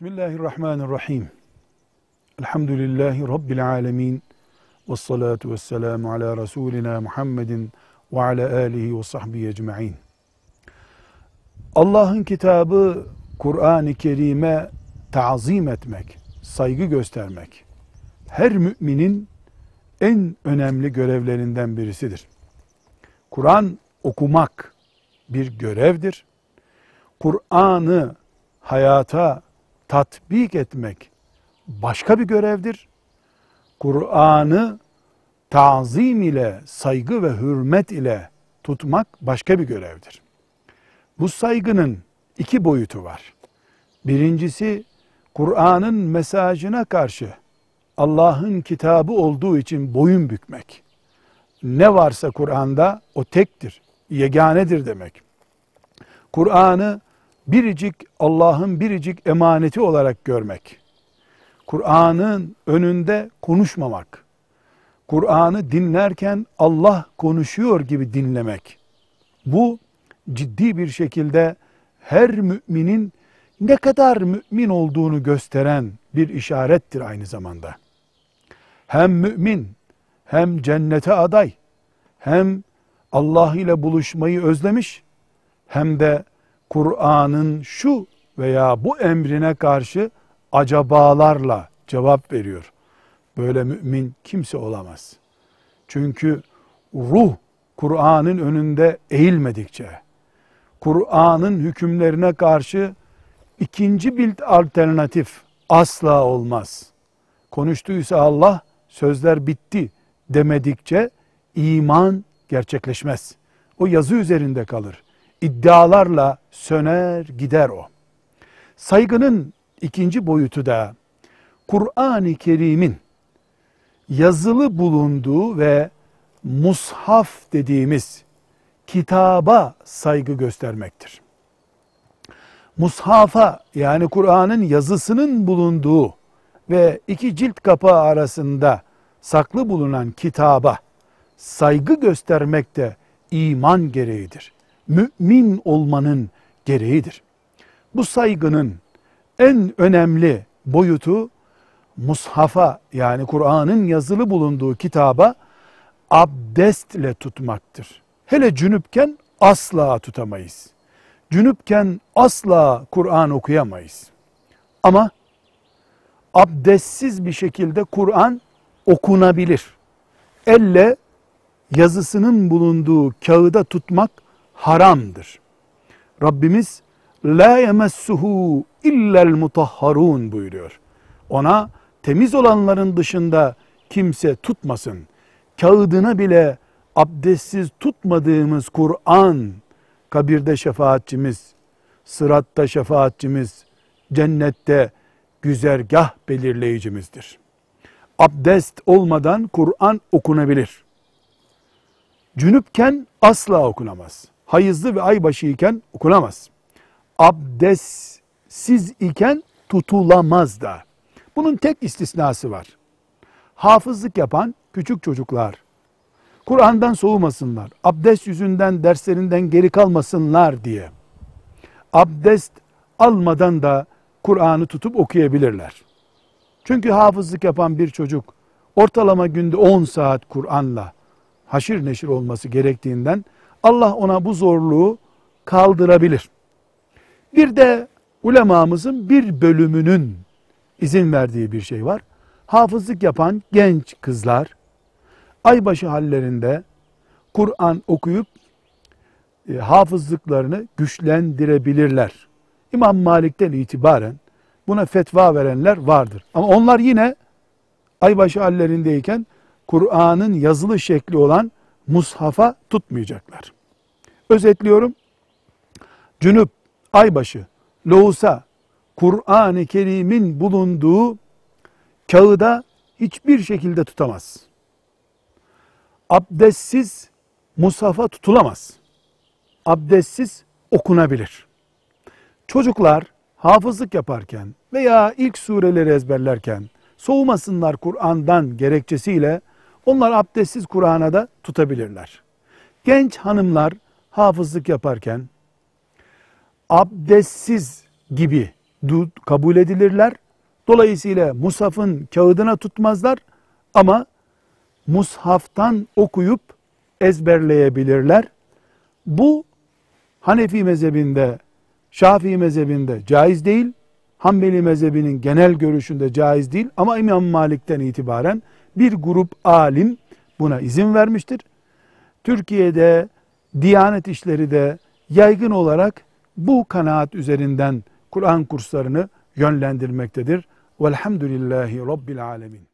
Bismillahirrahmanirrahim. Elhamdülillahi Rabbil alemin. Ve salatu ve selamu ala Resulina Muhammedin ve ala alihi ve sahbihi ecma'in. Allah'ın kitabı Kur'an-ı Kerim'e tazim etmek, saygı göstermek, her müminin en önemli görevlerinden birisidir. Kur'an okumak bir görevdir. Kur'an'ı hayata tatbik etmek başka bir görevdir. Kur'an'ı tazim ile, saygı ve hürmet ile tutmak başka bir görevdir. Bu saygının iki boyutu var. Birincisi Kur'an'ın mesajına karşı Allah'ın kitabı olduğu için boyun bükmek. Ne varsa Kur'an'da o tektir, yeganedir demek. Kur'an'ı biricik Allah'ın biricik emaneti olarak görmek. Kur'an'ın önünde konuşmamak. Kur'an'ı dinlerken Allah konuşuyor gibi dinlemek. Bu ciddi bir şekilde her müminin ne kadar mümin olduğunu gösteren bir işarettir aynı zamanda. Hem mümin, hem cennete aday, hem Allah ile buluşmayı özlemiş, hem de Kur'an'ın şu veya bu emrine karşı acabalarla cevap veriyor. Böyle mümin kimse olamaz. Çünkü ruh Kur'an'ın önünde eğilmedikçe, Kur'an'ın hükümlerine karşı ikinci bir alternatif asla olmaz. Konuştuysa Allah sözler bitti demedikçe iman gerçekleşmez. O yazı üzerinde kalır iddialarla söner gider o. Saygının ikinci boyutu da Kur'an-ı Kerim'in yazılı bulunduğu ve mushaf dediğimiz kitaba saygı göstermektir. Mushafa yani Kur'an'ın yazısının bulunduğu ve iki cilt kapağı arasında saklı bulunan kitaba saygı göstermek de iman gereğidir mümin olmanın gereğidir. Bu saygının en önemli boyutu mushafa yani Kur'an'ın yazılı bulunduğu kitaba abdestle tutmaktır. Hele cünüpken asla tutamayız. Cünüpken asla Kur'an okuyamayız. Ama abdestsiz bir şekilde Kur'an okunabilir. Elle yazısının bulunduğu kağıda tutmak haramdır. Rabbimiz la yemessuhu illel mutahharun buyuruyor. Ona temiz olanların dışında kimse tutmasın. Kağıdına bile abdestsiz tutmadığımız Kur'an kabirde şefaatçimiz, sıratta şefaatçimiz, cennette güzergah belirleyicimizdir. Abdest olmadan Kur'an okunabilir. Cünüpken asla okunamaz hayızlı ve aybaşı iken okunamaz. Abdestsiz iken tutulamaz da. Bunun tek istisnası var. Hafızlık yapan küçük çocuklar Kur'an'dan soğumasınlar. Abdest yüzünden derslerinden geri kalmasınlar diye. Abdest almadan da Kur'an'ı tutup okuyabilirler. Çünkü hafızlık yapan bir çocuk ortalama günde 10 saat Kur'an'la haşir neşir olması gerektiğinden Allah ona bu zorluğu kaldırabilir. Bir de ulemamızın bir bölümünün izin verdiği bir şey var. Hafızlık yapan genç kızlar aybaşı hallerinde Kur'an okuyup e, hafızlıklarını güçlendirebilirler. İmam Malik'ten itibaren buna fetva verenler vardır. Ama onlar yine aybaşı hallerindeyken Kur'an'ın yazılı şekli olan mushafa tutmayacaklar. Özetliyorum. Cünüp, aybaşı, lohusa, Kur'an-ı Kerim'in bulunduğu kağıda hiçbir şekilde tutamaz. Abdestsiz mushafa tutulamaz. Abdestsiz okunabilir. Çocuklar hafızlık yaparken veya ilk sureleri ezberlerken soğumasınlar Kur'an'dan gerekçesiyle onlar abdestsiz Kur'an'a da tutabilirler. Genç hanımlar hafızlık yaparken abdestsiz gibi kabul edilirler. Dolayısıyla mushafın kağıdına tutmazlar ama mushaftan okuyup ezberleyebilirler. Bu Hanefi mezhebinde, Şafii mezhebinde caiz değil. Hanbeli mezhebinin genel görüşünde caiz değil ama İmam Malik'ten itibaren bir grup alim buna izin vermiştir. Türkiye'de Diyanet işleri de yaygın olarak bu kanaat üzerinden Kur'an kurslarını yönlendirmektedir. Velhamdülillahi Rabbil Alemin.